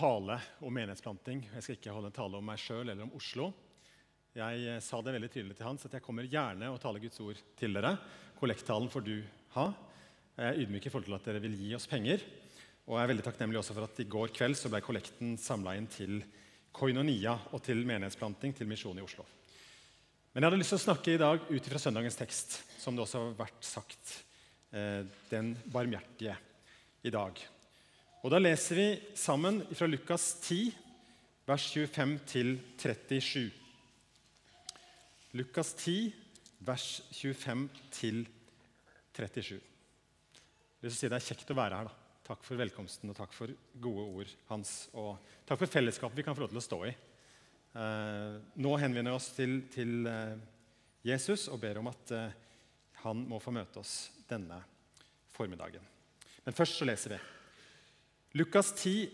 tale om menighetsplanting. Jeg skal ikke holde en tale om meg sjøl eller om Oslo. Jeg eh, sa det veldig tydelig til Hans at jeg kommer gjerne og taler Guds ord til dere. Kollekttalen får du ha. Jeg er ydmyk i forhold til at dere vil gi oss penger. Og jeg er veldig takknemlig også for at i går kveld så ble kollekten samla inn til Koinonia og til menighetsplanting til Misjon i Oslo. Men jeg hadde lyst til å snakke i dag ut fra søndagens tekst, som det også har vært sagt, eh, den barmhjertige i dag. Og Da leser vi sammen fra Lukas 10, vers 25 til 37. Lukas 10, vers 25 til 37. Jeg si Det er kjekt å være her. da. Takk for velkomsten og takk for gode ord hans. Og takk for fellesskapet vi kan få lov til å stå i. Eh, nå henvender vi oss til, til eh, Jesus og ber om at eh, han må få møte oss denne formiddagen. Men først så leser vi. Lukas 10,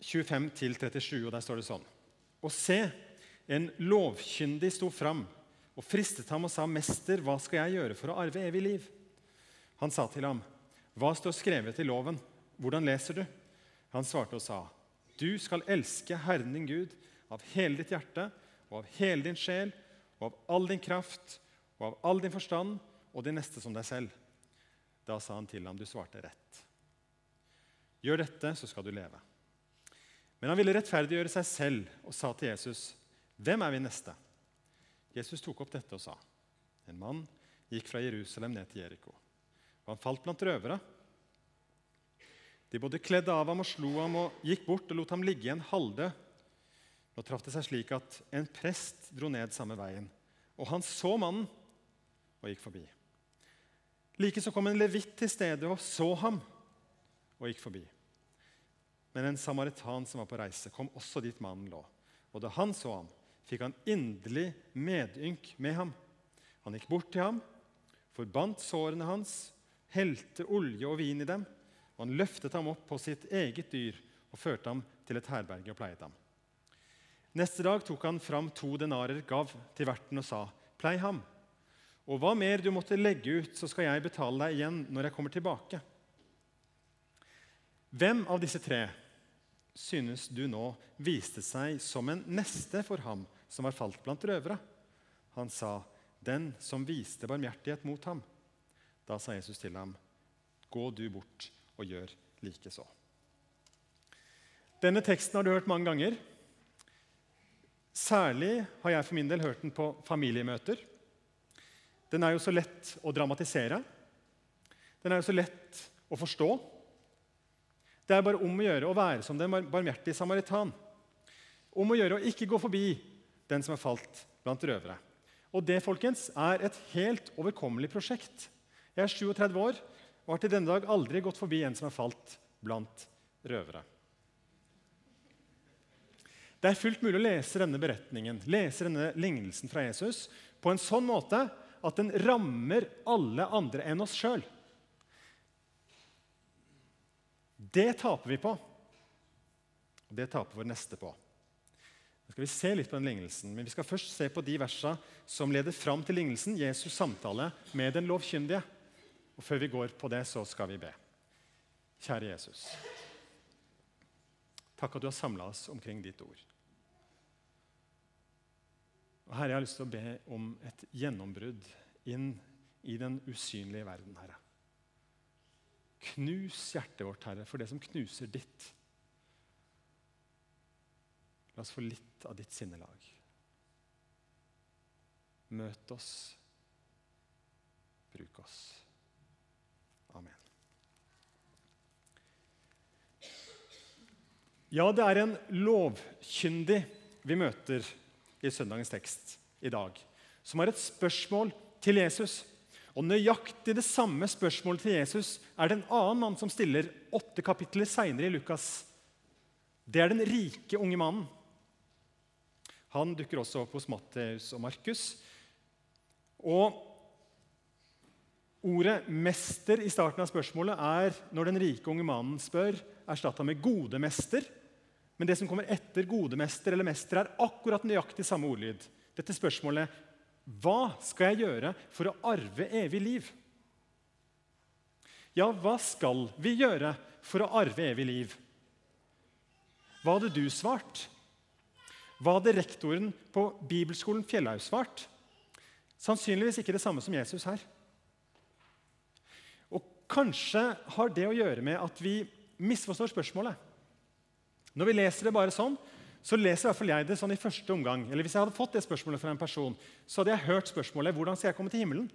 25-37, og der står det sånn. Og se, en lovkyndig sto fram og fristet ham og sa, 'Mester, hva skal jeg gjøre for å arve evig liv?' Han sa til ham, 'Hva står skrevet i loven? Hvordan leser du?' Han svarte og sa, 'Du skal elske Herren din Gud av hele ditt hjerte og av hele din sjel og av all din kraft og av all din forstand og din neste som deg selv.' Da sa han til ham, 'Du svarte rett.' Gjør dette, så skal du leve. Men han ville rettferdiggjøre seg selv og sa til Jesus, 'Hvem er vi neste?' Jesus tok opp dette og sa, 'En mann gikk fra Jerusalem ned til Jeriko, og han falt blant røvere.' De både kledde av ham og slo ham og gikk bort og lot ham ligge i en halvdød. Nå traff det seg slik at en prest dro ned samme veien, og han så mannen og gikk forbi. Like så kom en levitt til stedet og så ham og gikk forbi. Men en samaritan som var på reise, kom også dit mannen lå. Og da han så ham, fikk han inderlig medynk med ham. Han gikk bort til ham, forbandt sårene hans, helte olje og vin i dem, og han løftet ham opp på sitt eget dyr og førte ham til et herberge og pleiet ham. Neste dag tok han fram to denarer, gav til verten og sa, 'Plei ham.' Og hva mer du måtte legge ut, så skal jeg betale deg igjen når jeg kommer tilbake.' Hvem av disse tre synes du nå viste seg som en neste for ham som var falt blant røvere? Han sa, 'Den som viste barmhjertighet mot ham.' Da sa Jesus til ham, 'Gå du bort og gjør likeså.' Denne teksten har du hørt mange ganger. Særlig har jeg for min del hørt den på familiemøter. Den er jo så lett å dramatisere. Den er jo så lett å forstå. Det er bare om å gjøre å være som den barmhjertige samaritan. Om å gjøre å ikke gå forbi den som er falt blant røvere. Og det folkens, er et helt overkommelig prosjekt. Jeg er 37 år og har til denne dag aldri gått forbi en som er falt blant røvere. Det er fullt mulig å lese denne beretningen, lese denne lignelsen fra Jesus på en sånn måte at den rammer alle andre enn oss sjøl. Det taper vi på. Og det taper vår neste på. Nå skal vi se litt på den lignelsen, men vi skal først se på de versene som leder fram til lignelsen, Jesus' samtale med den lovkyndige. Og Før vi går på det, så skal vi be. Kjære Jesus. Takk at du har samla oss omkring ditt ord. Og Herre, jeg har lyst til å be om et gjennombrudd inn i den usynlige verden, Herre. Knus hjertet vårt, Herre, for det som knuser ditt. La oss få litt av ditt sinnelag. Møt oss. Bruk oss. Amen. Ja, det er en lovkyndig vi møter i søndagens tekst i dag, som har et spørsmål til Jesus. Og Nøyaktig det samme spørsmålet til Jesus er det en annen mann som stiller åtte kapitler seinere i Lukas. Det er den rike unge mannen. Han dukker også opp hos Matteus og Markus. Og Ordet 'mester' i starten av spørsmålet er når den rike unge mannen spør, erstatta med 'gode mester'. Men det som kommer etter 'gode mester' eller 'mester', er akkurat nøyaktig samme ordlyd. Dette spørsmålet hva skal jeg gjøre for å arve evig liv? Ja, hva skal vi gjøre for å arve evig liv? Hva hadde du svart? Hva hadde rektoren på bibelskolen Fjellhaug svart? Sannsynligvis ikke det samme som Jesus her. Og kanskje har det å gjøre med at vi misforstår spørsmålet. Når vi leser det bare sånn, så leser i hvert fall jeg det sånn i første omgang. Eller Hvis jeg hadde fått det spørsmålet fra en person, så hadde jeg hørt spørsmålet hvordan skal jeg komme til himmelen?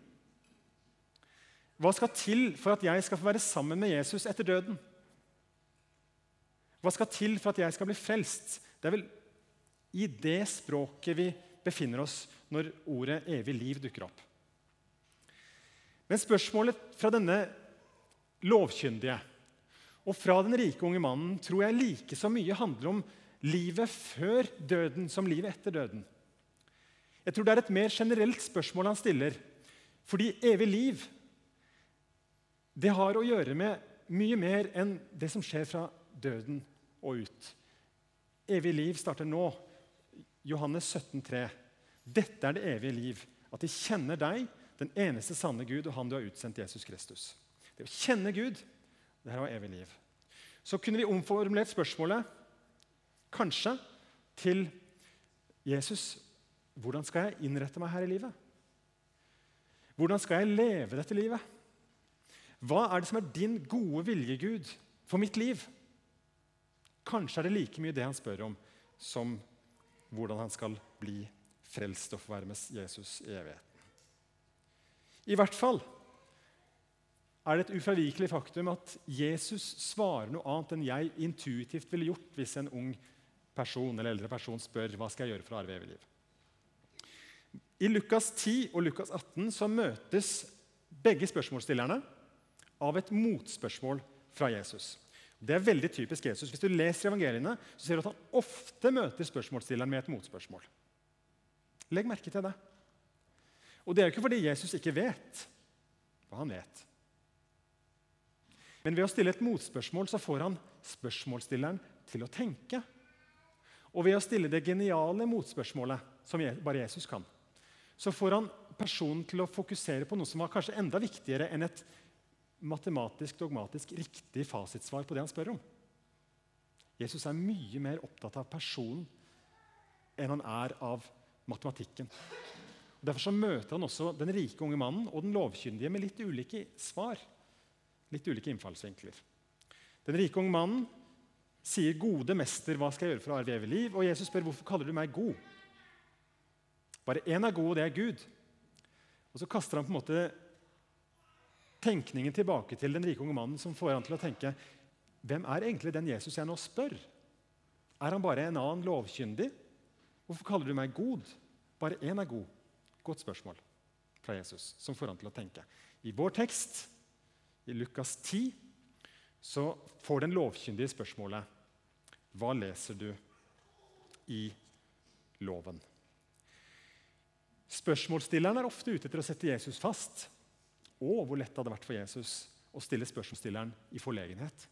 Hva skal til for at jeg skal få være sammen med Jesus etter døden? Hva skal til for at jeg skal bli frelst? Det er vel i det språket vi befinner oss når ordet 'evig liv' dukker opp. Men spørsmålet fra denne lovkyndige og fra den rike unge mannen tror jeg like så mye handler om livet før døden som livet etter døden. Jeg tror det er et mer generelt spørsmål han stiller. Fordi evig liv det har å gjøre med mye mer enn det som skjer fra døden og ut. Evig liv starter nå. Johannes 17, 3. Dette er det evige liv, at de kjenner deg, den eneste sanne Gud, og Han du har utsendt, Jesus Kristus. Det å kjenne Gud, det her var evig liv. Så kunne vi omformulert spørsmålet kanskje til Jesus hvordan skal jeg innrette meg her i livet? Hvordan skal jeg leve dette livet? Hva er det som er din gode vilje, Gud, for mitt liv? Kanskje er det like mye det han spør om, som hvordan han skal bli frelst og få være med Jesus i evigheten. I hvert fall er det et ufravikelig faktum at Jesus svarer noe annet enn jeg intuitivt ville gjort hvis en ung person eller eldre person spør hva skal jeg gjøre for å arve evig liv. I Lukas 10 og Lukas 18 så møtes begge spørsmålsstillerne av et motspørsmål fra Jesus. Det er veldig typisk Jesus. Hvis du leser evangeliene, så ser du at han ofte møter spørsmålsstilleren med et motspørsmål. Legg merke til det. Og det er jo ikke fordi Jesus ikke vet hva han vet. Men ved å stille et motspørsmål så får han spørsmålsstilleren til å tenke. Og ved å stille det geniale motspørsmålet, som bare Jesus kan, så får han personen til å fokusere på noe som var kanskje enda viktigere enn et matematisk, dogmatisk riktig fasitsvar på det han spør om. Jesus er mye mer opptatt av personen enn han er av matematikken. Og derfor så møter han også den rike unge mannen og den lovkyndige med litt ulike svar. Litt ulike innfallsvinkler. Den rike unge mannen sier, 'Gode mester, hva skal jeg gjøre for å arve evig liv?' Og Jesus spør, 'Hvorfor kaller du meg god?' Bare én er god, og det er Gud. Og Så kaster han på en måte tenkningen tilbake til den rike unge mannen, som får han til å tenke hvem er egentlig den Jesus jeg nå spør? Er han bare en annen lovkyndig? Hvorfor kaller du meg god? Bare én er god. Godt spørsmål fra Jesus, som får han til å tenke. I vår tekst, i Lukas 10, så får den lovkyndige spørsmålet Hva leser du i loven? Spørsmålsstilleren er ofte ute etter å sette Jesus fast. Og hvor lett det hadde vært for Jesus å stille spørsmålsstilleren i forlegenhet.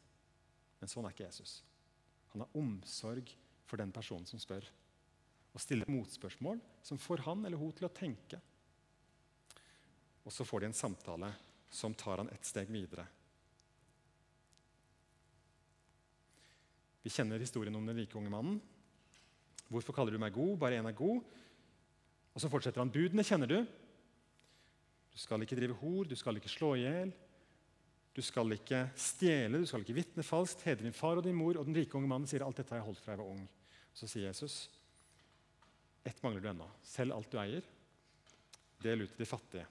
Men sånn er ikke Jesus. Han har omsorg for den personen som spør. Og stiller motspørsmål som får han eller hun til å tenke. Og så får de en samtale som tar han et steg videre. Vi kjenner historien om den rike unge mannen. Hvorfor kaller du meg god? Bare én er god. Og så fortsetter han. Budene kjenner du. Du skal ikke drive hor, du skal ikke slå i hjel. Du skal ikke stjele, du skal ikke vitne falskt, hedre din far og din mor. Og den rike unge mannen sier alt dette har jeg holdt fra jeg var ung. Så sier Jesus, ett mangler du ennå. Selg alt du eier. Del ut til de fattige.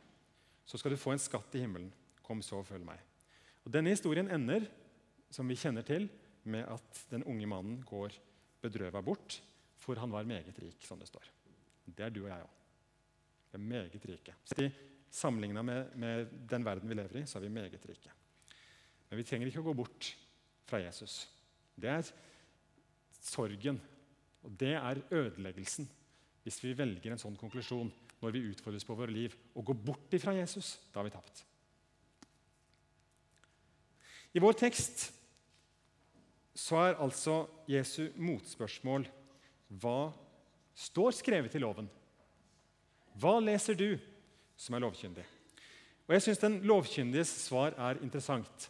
Så skal du få en skatt i himmelen. Kom så og følg meg. Og Denne historien ender, som vi kjenner til, med at den unge mannen går bedrøva bort, for han var meget rik, som det står. Det er du og jeg òg. Vi er meget rike. Sammenligna med, med, den verden vi lever i, så er vi meget rike. Men vi trenger ikke å gå bort fra Jesus. Det er sorgen, og det er ødeleggelsen hvis vi velger en sånn konklusjon når vi utfordres på våre liv, og går bort fra Jesus. Da har vi tapt. I vår tekst så er altså Jesu motspørsmål hva står skrevet i loven? Hva leser du? som er lovkyndig. Og jeg syns den lovkyndiges svar er interessant.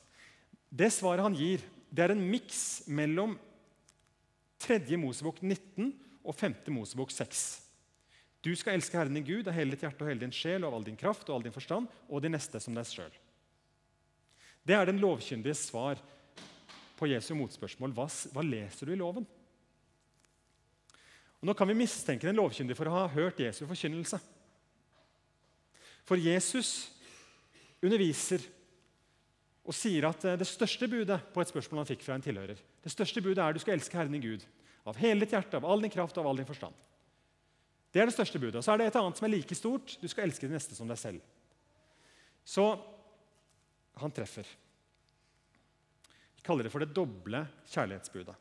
Det svaret han gir, det er en miks mellom 3. Mosebok 19 og 5. Mosebok 6. Du skal elske Herren din Gud av hele ditt hjerte og hele din sjel og av all din kraft og all din forstand og de neste som deg sjøl. Det er den lovkyndiges svar på Jesu motspørsmål. Hva, hva leser du i loven? Og nå kan vi mistenke den lovkyndige for å ha hørt Jesu forkynnelse. For Jesus underviser og sier at eh, det største budet på et spørsmål han fikk fra en tilhører, det største budet er du skal elske Herren din Gud av hele ditt hjerte, av all din kraft og av all din forstand. Det er det største budet. Og så er det et annet som er like stort. Du skal elske de neste som deg selv. Så han treffer. Kaller det for det doble kjærlighetsbudet.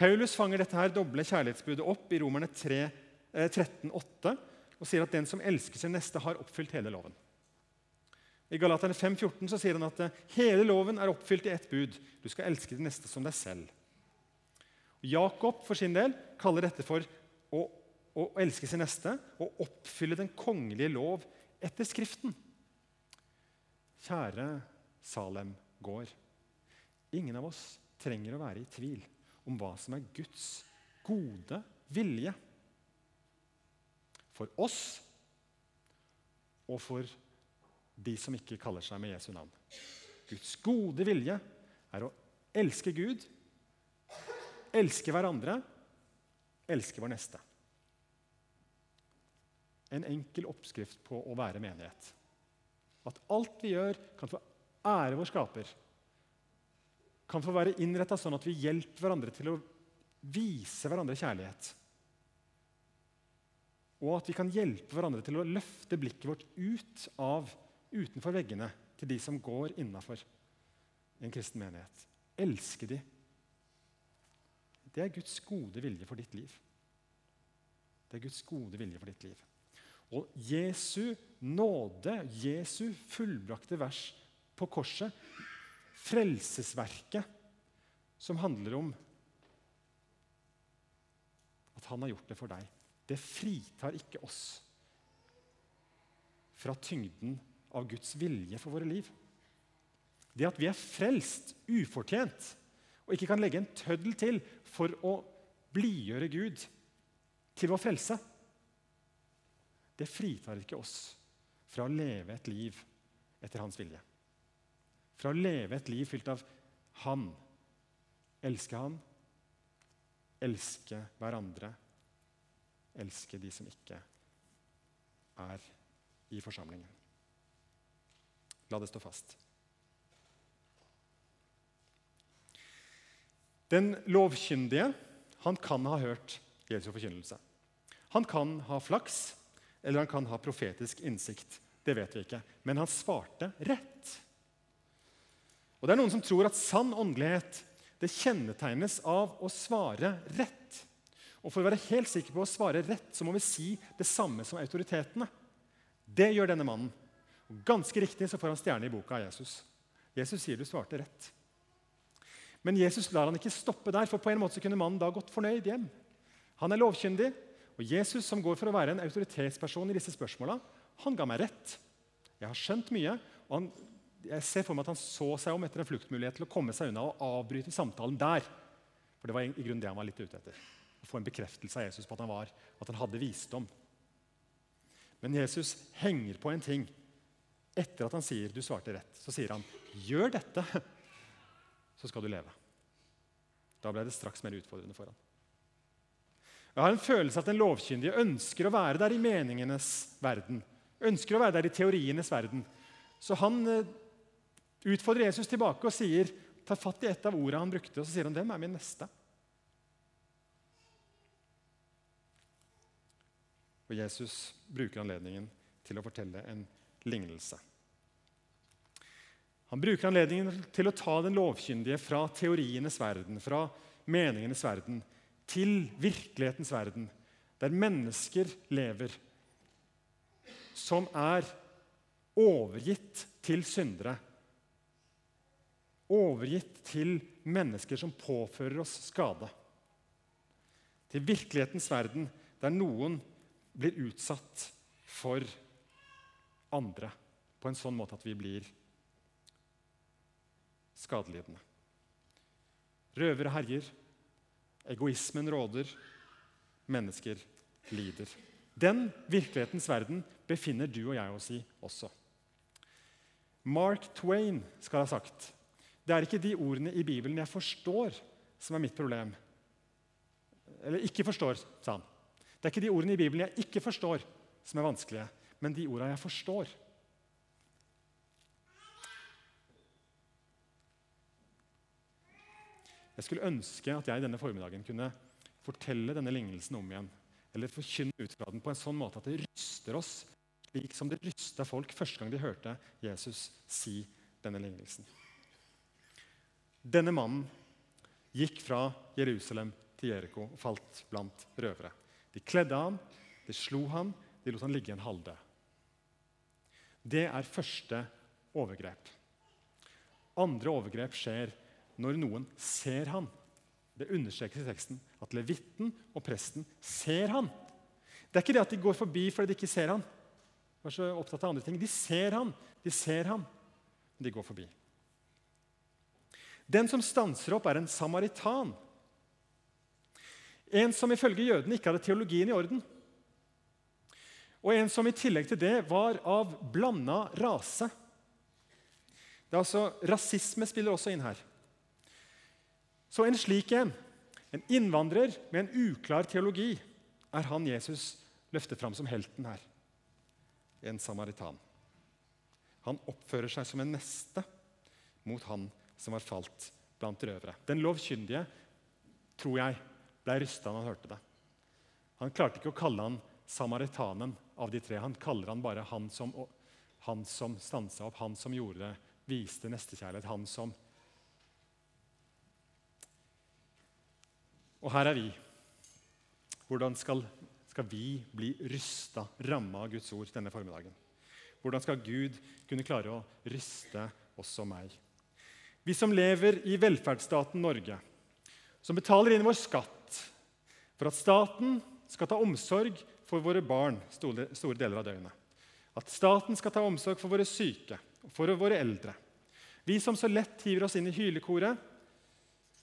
Paulus fanger dette her doble kjærlighetsbudet opp i Romerne 3, eh, 13,8 og sier at den som elsker sin neste, har oppfylt hele loven. I Galaterne 5,14 så sier han at eh, hele loven er oppfylt i ett bud. Du skal elske din neste som deg selv. Jakob for sin del kaller dette for å, å elske sin neste og oppfylle den kongelige lov etter Skriften. Kjære Salem gård. Ingen av oss trenger å være i tvil om hva som er Guds gode vilje. For oss og for de som ikke kaller seg med Jesu navn. Guds gode vilje er å elske Gud, elske hverandre, elske vår neste. En enkel oppskrift på å være menighet. At alt vi gjør, kan få ære vår skaper. Kan få være innretta sånn at vi hjelper hverandre til å vise hverandre kjærlighet. Og at vi kan hjelpe hverandre til å løfte blikket vårt ut av utenfor veggene til de som går innafor en kristen menighet. Elske de. Det er Guds gode vilje for ditt liv. Det er Guds gode vilje for ditt liv. Og Jesu nåde, Jesu fullbrakte vers på korset, frelsesverket som handler om at han har gjort det for deg, det fritar ikke oss fra tyngden av Guds vilje for våre liv. Det at vi er frelst ufortjent og ikke kan legge en tøddel til for å blidgjøre Gud til vår frelse, det fritar ikke oss fra å leve et liv etter hans vilje. Fra å leve et liv fylt av Han. Elske Han, elske hverandre, elske de som ikke er i forsamlingen. La det stå fast. Den lovkyndige han kan ha hørt Jesu forkynnelse. Han kan ha flaks, eller han kan ha profetisk innsikt. Det vet vi ikke. Men han svarte rett. Og det er Noen som tror at sann åndelighet det kjennetegnes av å svare rett. Og For å være helt sikker på å svare rett så må vi si det samme som autoritetene. Det gjør denne mannen. Og Ganske riktig så får han stjerne i boka av Jesus. Jesus sier du svarte rett. Men Jesus lar han ikke stoppe der, for på en måte så kunne mannen da gått fornøyd hjem. Han er lovkyndig, og Jesus, som går for å være en autoritetsperson i disse spørsmåla, han ga meg rett. Jeg har skjønt mye, og han, jeg ser for meg at han så seg om etter en fluktmulighet til å komme seg unna og avbryte samtalen der. For det var i grunnen det han var litt ute etter. Å få en bekreftelse av Jesus på at han var, at han hadde visdom. Men Jesus henger på en ting etter at han sier 'du svarte rett', så sier han 'gjør dette, så skal du leve'. Da ble det straks mer utfordrende for ham. Jeg har en følelse at den lovkyndige ønsker å være der i meningenes verden. Ønsker å være der i teorienes verden. Så han eh, utfordrer Jesus tilbake og sier, tar fatt i et av ordene han brukte, og så sier han 'Hvem er min neste?' Og Jesus bruker anledningen til å fortelle en lignelse. Han bruker anledningen til å ta den lovkyndige fra teorienes verden, fra meningenes verden, til virkelighetens verden, der mennesker lever som er overgitt til syndere. Overgitt til mennesker som påfører oss skade. Til virkelighetens verden, der noen blir utsatt for andre på en sånn måte at vi blir skadelidende. Røvere herjer, Egoismen råder. Mennesker lider. Den virkelighetens verden befinner du og jeg oss i også. Mark Twain skal ha sagt det er ikke de ordene i Bibelen jeg forstår, som er mitt problem. Eller ikke forstår, sa han. Det er ikke de ordene i Bibelen jeg ikke forstår, som er vanskelige, men de ordene jeg forstår. Jeg skulle ønske at jeg denne formiddagen kunne fortelle denne lignelsen om igjen. Eller forkynne ut fra den på en sånn måte at det ryster oss, slik som det rysta folk første gang de hørte Jesus si denne lignelsen. Denne mannen gikk fra Jerusalem til Jeriko og falt blant røvere. De kledde ham, de slo ham, de lot han ligge en halvdød. Det er første overgrep. Andre overgrep skjer når noen ser han. Det understrekes i teksten at levitten og presten ser han. Det er ikke det at de går forbi fordi de ikke ser han. De er så opptatt av andre ting. De ser han, de ser han, de går forbi. Den som stanser opp, er en samaritan. En som ifølge jødene ikke hadde teologien i orden. Og en som i tillegg til det var av blanda rase. Det er altså, Rasisme spiller også inn her. Så en slik en, en innvandrer med en uklar teologi, er han Jesus løfter fram som helten her. En samaritan. Han oppfører seg som en neste mot han som var falt blant røvere. Den lovkyndige, tror jeg, ble rysta da han hørte det. Han klarte ikke å kalle han samaritanen av de tre. Han kaller han bare han som, han som stansa opp, han som gjorde det, viste nestekjærlighet, han som Og her er vi. Hvordan skal, skal vi bli rysta, ramma av Guds ord denne formiddagen? Hvordan skal Gud kunne klare å ryste også meg? Vi som lever i velferdsstaten Norge, som betaler inn vår skatt for at staten skal ta omsorg for våre barn store, deler av døgnet. At staten skal ta omsorg for våre syke og for våre eldre. Vi som så lett hiver oss inn i hylekoret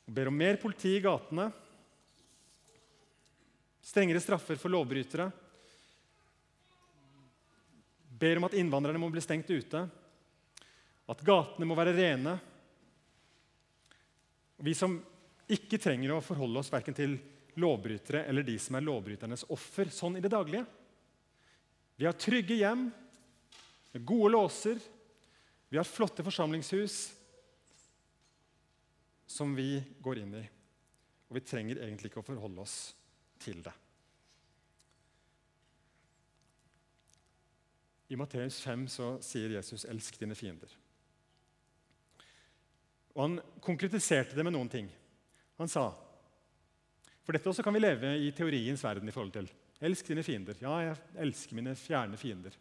og ber om mer politi i gatene Strengere straffer for lovbrytere. Ber om at innvandrerne må bli stengt ute. At gatene må være rene. Vi som ikke trenger å forholde oss verken til lovbrytere eller de som er lovbryternes offer, sånn i det daglige. Vi har trygge hjem med gode låser. Vi har flotte forsamlingshus som vi går inn i. Og vi trenger egentlig ikke å forholde oss til det. I Matteus 5 så sier Jesus 'elsk dine fiender'. Og Han konkretiserte det med noen ting. Han sa For dette også kan vi leve i teoriens verden i forhold til. Elsk dine fiender. Ja, jeg elsker mine fjerne fiender.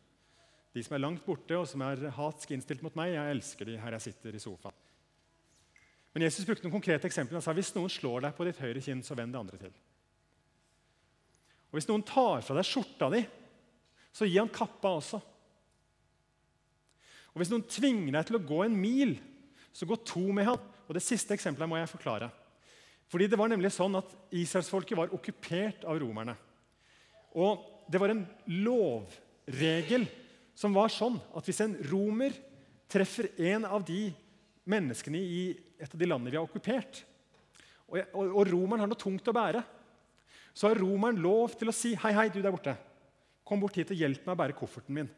De som er langt borte og som er hatsk innstilt mot meg, jeg elsker de her jeg sitter i sofaen. Men Jesus brukte noen konkrete eksempler. Han sa hvis noen slår deg på ditt høyre kinn, så vend det andre til. Og Hvis noen tar fra deg skjorta di, så gi han kappa også. Og Hvis noen tvinger deg til å gå en mil, så gå to med ham. Og Det siste eksempelet må jeg forklare. Fordi det var nemlig sånn at Israelsfolket var okkupert av romerne. Og det var en lovregel som var sånn at hvis en romer treffer en av de menneskene i et av de landene vi har okkupert, og, og, og romeren har noe tungt å bære så har romeren lov til å si hei, hei, du der borte. Kom bort hit og hjelp meg å bære kofferten min.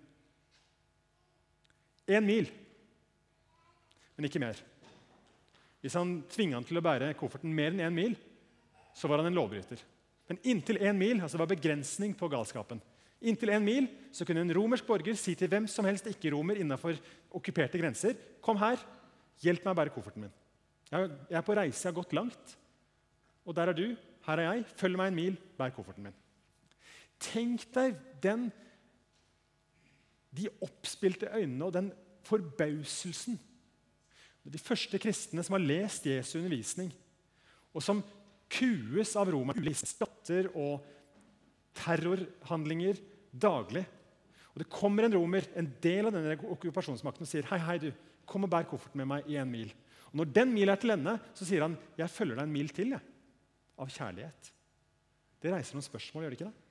Én mil, men ikke mer. Hvis han tvinga han til å bære kofferten mer enn én mil, så var han en lovbryter. Men inntil én mil altså var begrensning på galskapen. Inntil én mil så kunne en romersk borger si til hvem som helst ikke-romer innenfor okkuperte grenser Kom her, hjelp meg å bære kofferten min. Jeg er på reise, jeg har gått langt. Og der er du. Her er jeg. Følg meg en mil. Bær kofferten min. Tenk deg den, de oppspilte øynene og den forbauselsen. De første kristne som har lest Jesu undervisning, og som kues av romerne. Skatter og terrorhandlinger daglig. Og Det kommer en romer, en del av denne okkupasjonsmakten, og sier hei, hei du, kom og bær kofferten med meg i en mil. Og Når den milen er til ende, så sier han jeg følger deg en mil til. jeg. av kjærlighet. Det reiser noen spørsmål, gjør det ikke det?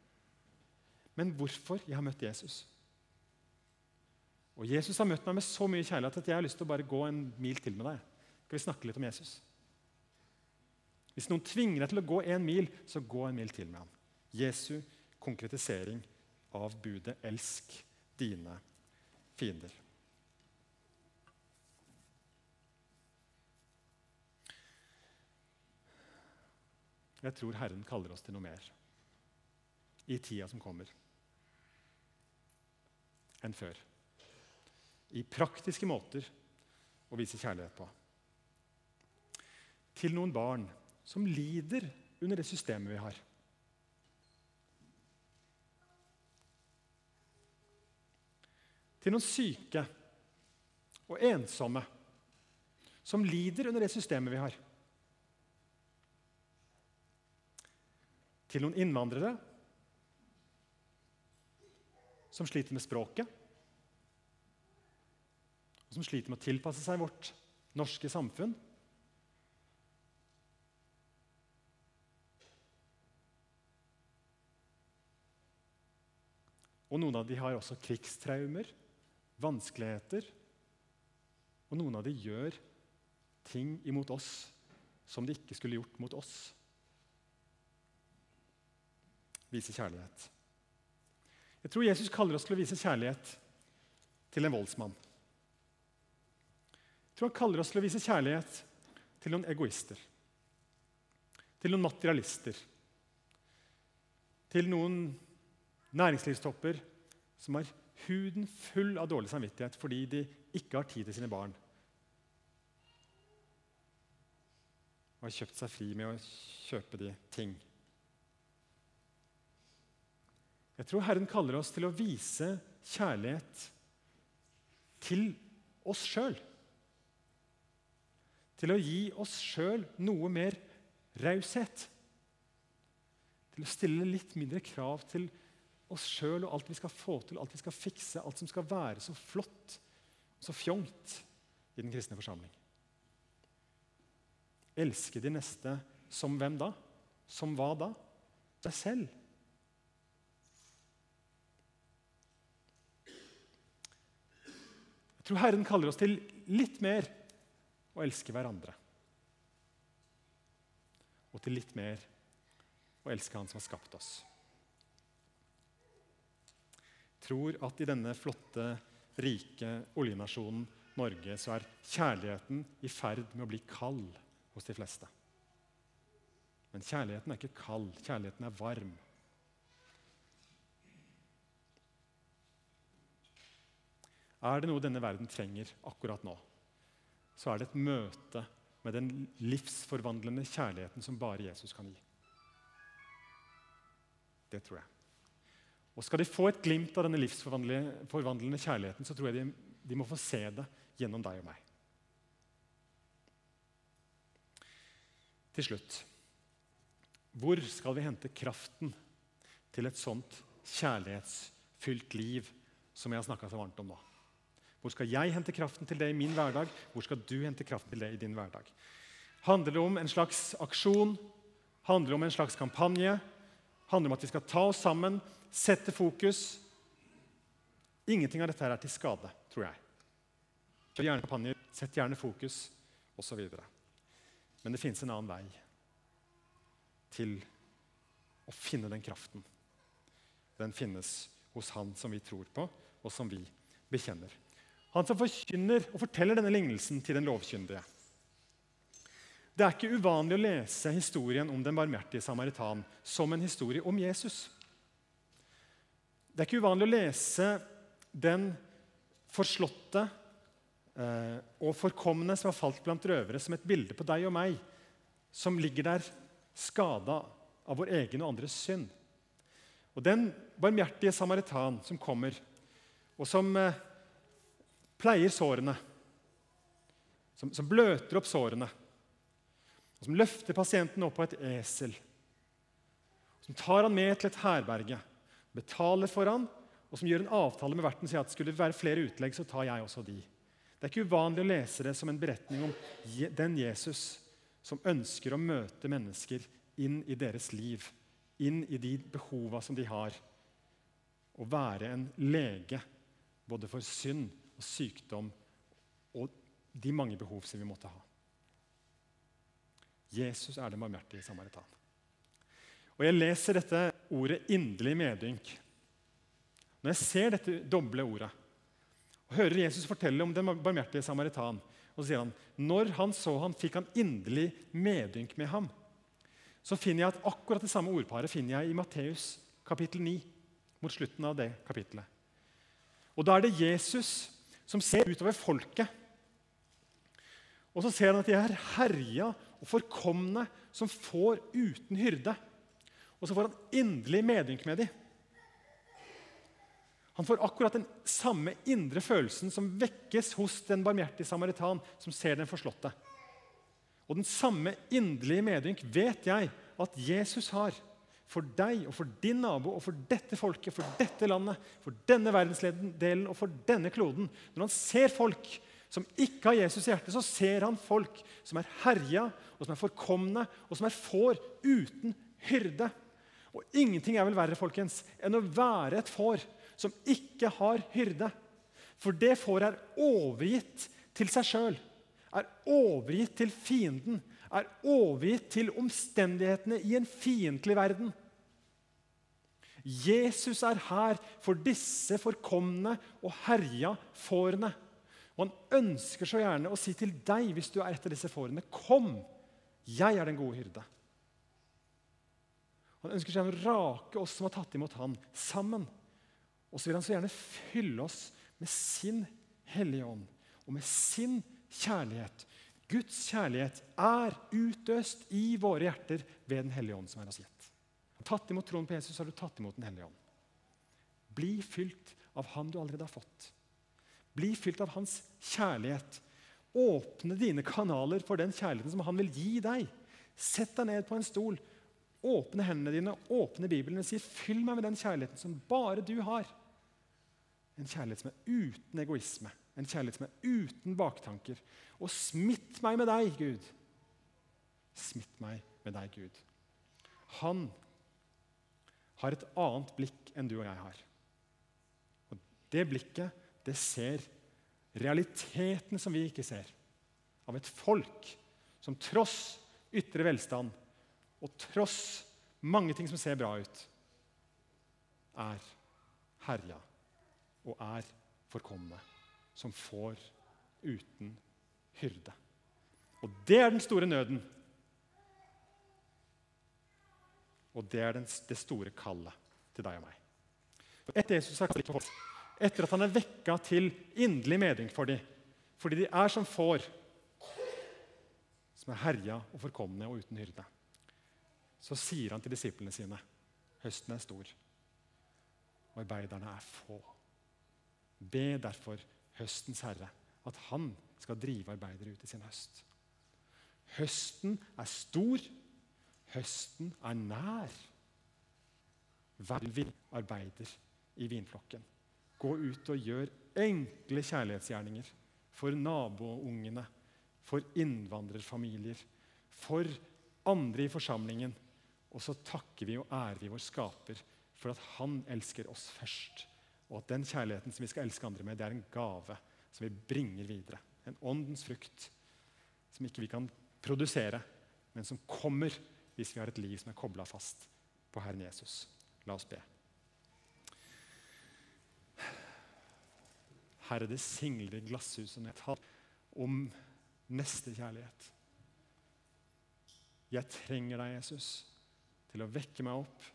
Men hvorfor jeg har møtt Jesus? Og Jesus har møtt meg med så mye kjærlighet at jeg har lyst til å bare gå en mil til med deg. Skal vi snakke litt om Jesus? Hvis noen tvinger deg til å gå en mil, så gå en mil til med ham. Jesu konkretisering av budet 'elsk dine fiender'. Jeg tror Herren kaller oss til noe mer i tida som kommer, enn før. I praktiske måter å vise kjærlighet på. Til noen barn som lider under det systemet vi har. Til noen syke og ensomme som lider under det systemet vi har. til noen innvandrere som sliter med språket, som sliter med å tilpasse seg vårt norske samfunn. Og noen av de har også krigstraumer, vanskeligheter. Og noen av de gjør ting imot oss som de ikke skulle gjort mot oss vise kjærlighet. Jeg tror Jesus kaller oss til å vise kjærlighet til en voldsmann. Jeg tror han kaller oss til å vise kjærlighet til noen egoister. Til noen materialister. Til noen næringslivstopper som har huden full av dårlig samvittighet fordi de ikke har tid til sine barn. Og har kjøpt seg fri med å kjøpe de ting. Jeg tror Herren kaller oss til å vise kjærlighet til oss sjøl. Til å gi oss sjøl noe mer raushet. Til å stille litt mindre krav til oss sjøl og alt vi skal få til, alt vi skal fikse, alt som skal være så flott og så fjongt i den kristne forsamling. Elske de neste som hvem da? Som hva da? Deg selv. Jeg tror Herren kaller oss til litt mer å elske hverandre. Og til litt mer å elske Han som har skapt oss. Jeg tror at i denne flotte, rike oljenasjonen Norge så er kjærligheten i ferd med å bli kald hos de fleste. Men kjærligheten er ikke kald, kjærligheten er varm. Er det noe denne verden trenger akkurat nå, så er det et møte med den livsforvandlende kjærligheten som bare Jesus kan gi. Det tror jeg. Og Skal de få et glimt av denne livsforvandlende kjærligheten, så tror jeg de, de må få se det gjennom deg og meg. Til slutt Hvor skal vi hente kraften til et sånt kjærlighetsfylt liv som jeg har snakka så varmt om nå? Hvor skal jeg hente kraften til det i min hverdag? Hvor skal du hente kraften til det i din hverdag? Handler det om en slags aksjon? Handler det om en slags kampanje? Handler det om at vi skal ta oss sammen, sette fokus? Ingenting av dette her er til skade, tror jeg. Kjør gjerne kampanjer, sett gjerne fokus, osv. Men det fins en annen vei til å finne den kraften. Den finnes hos Han som vi tror på, og som vi bekjenner. Han som forkynner og forteller denne lignelsen til den lovkyndige. Det er ikke uvanlig å lese historien om den barmhjertige samaritan som en historie om Jesus. Det er ikke uvanlig å lese den forslåtte eh, og forkomne som har falt blant røvere, som et bilde på deg og meg, som ligger der skada av vår egen og andres synd. Og Den barmhjertige samaritan som kommer, og som eh, pleier sårene, som, som bløter opp sårene, og som løfter pasienten opp på et esel, som tar han med til et herberge, betaler for han, og som gjør en avtale med verten og sier at skulle det være flere utlegg, så tar jeg også de. Det er ikke uvanlig å lese det som en beretning om den Jesus som ønsker å møte mennesker inn i deres liv, inn i de behova som de har. Å være en lege både for synd og sykdom og de mange behov som vi måtte ha. Jesus er den barmhjertige samaritan. Og Jeg leser dette ordet 'inderlig medynk'. Når jeg ser dette doble ordet og hører Jesus fortelle om den barmhjertige samaritan, og så sier han når han så han, fikk han inderlig medynk med ham. Så finner jeg at akkurat det samme ordparet finner jeg i Matteus kapittel 9. mot slutten av det kapittelet. Og Da er det Jesus som ser utover folket. Og så ser han at de er herja og forkomne som får uten hyrde. Og så får han inderlig medynk med dem. Han får akkurat den samme indre følelsen som vekkes hos den barmhjertige samaritan som ser den forslåtte. Og den samme inderlige medynk vet jeg at Jesus har for deg og for din nabo og for dette folket, for dette landet, for denne verdensdelen og for denne kloden. Når han ser folk som ikke har Jesus i hjertet, så ser han folk som er herja, og som er forkomne, og som er får uten hyrde. Og ingenting er vel verre folkens, enn å være et får som ikke har hyrde. For det får er overgitt til seg sjøl, er overgitt til fienden, er overgitt til omstendighetene i en fiendtlig verden. Jesus er her for disse forkomne og herja fårene. Og han ønsker så gjerne å si til deg hvis du er et av disse fårene, kom, jeg er den gode hyrde. Han ønsker seg å rake oss som har tatt imot ham, sammen. Og så vil han så gjerne fylle oss med sin Hellige Ånd og med sin kjærlighet. Guds kjærlighet er utøst i våre hjerter ved Den hellige ånd, som er oss gitt. Tatt imot troen på Jesus, har du tatt imot Den hellige ånd. Bli fylt av Han du allerede har fått. Bli fylt av Hans kjærlighet. Åpne dine kanaler for den kjærligheten som Han vil gi deg. Sett deg ned på en stol, åpne hendene dine, åpne Bibelen og si 'Fyll meg med den kjærligheten som bare du har'. En kjærlighet som er uten egoisme, en kjærlighet som er uten baktanker. Og smitt meg med deg, Gud. Smitt meg med deg, Gud. Han har et annet blikk enn du og jeg har. Og Det blikket det ser realiteten som vi ikke ser, av et folk som tross ytre velstand og tross mange ting som ser bra ut, er herja og er forkomne, som får uten hyrde. Og det er den store nøden. Og det er det store kallet til deg og meg. Etter Jesus har kalt oss, etter at han er vekka til inderlig medring for dem, fordi de er som får, som er herja og forkomne og uten hyrde, så sier han til disiplene sine høsten er stor, og arbeiderne er få. Be derfor høstens herre at han skal drive arbeidere ut i sin høst. Høsten er stor, høsten er nær. Vi arbeider i vinflokken. Gå ut og gjør enkle kjærlighetsgjerninger for naboungene, for innvandrerfamilier, for andre i forsamlingen. Og så takker vi og ærer vi vår skaper for at han elsker oss først. Og at den kjærligheten som vi skal elske andre med, det er en gave som vi bringer videre. En åndens frukt som ikke vi kan produsere, men som kommer hvis vi har et liv som er kobla fast på Herren Jesus. La oss be. Herre, det singler i glasshuset når jeg tar om nestekjærlighet. Jeg trenger deg, Jesus, til å vekke meg opp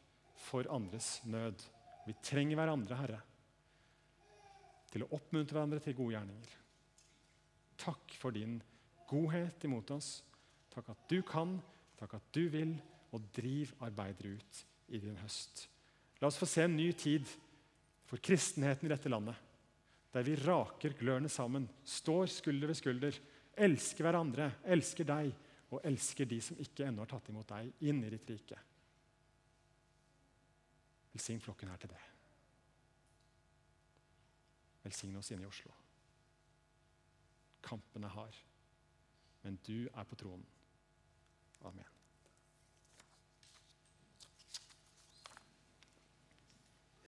for andres nød. Vi trenger hverandre, Herre, til å oppmuntre hverandre til gode gjerninger. Takk for din godhet imot oss. Takk at du kan, takk at du vil, og driv arbeidere ut i din høst. La oss få se en ny tid for kristenheten i dette landet der vi raker glørne sammen, står skulder ved skulder, elsker hverandre, elsker deg og elsker de som ikke ennå har tatt imot deg, inn i ditt rike. Velsign flokken her til det. Velsign oss inne i Oslo. Kampen er hard, men du er på tronen. Amen.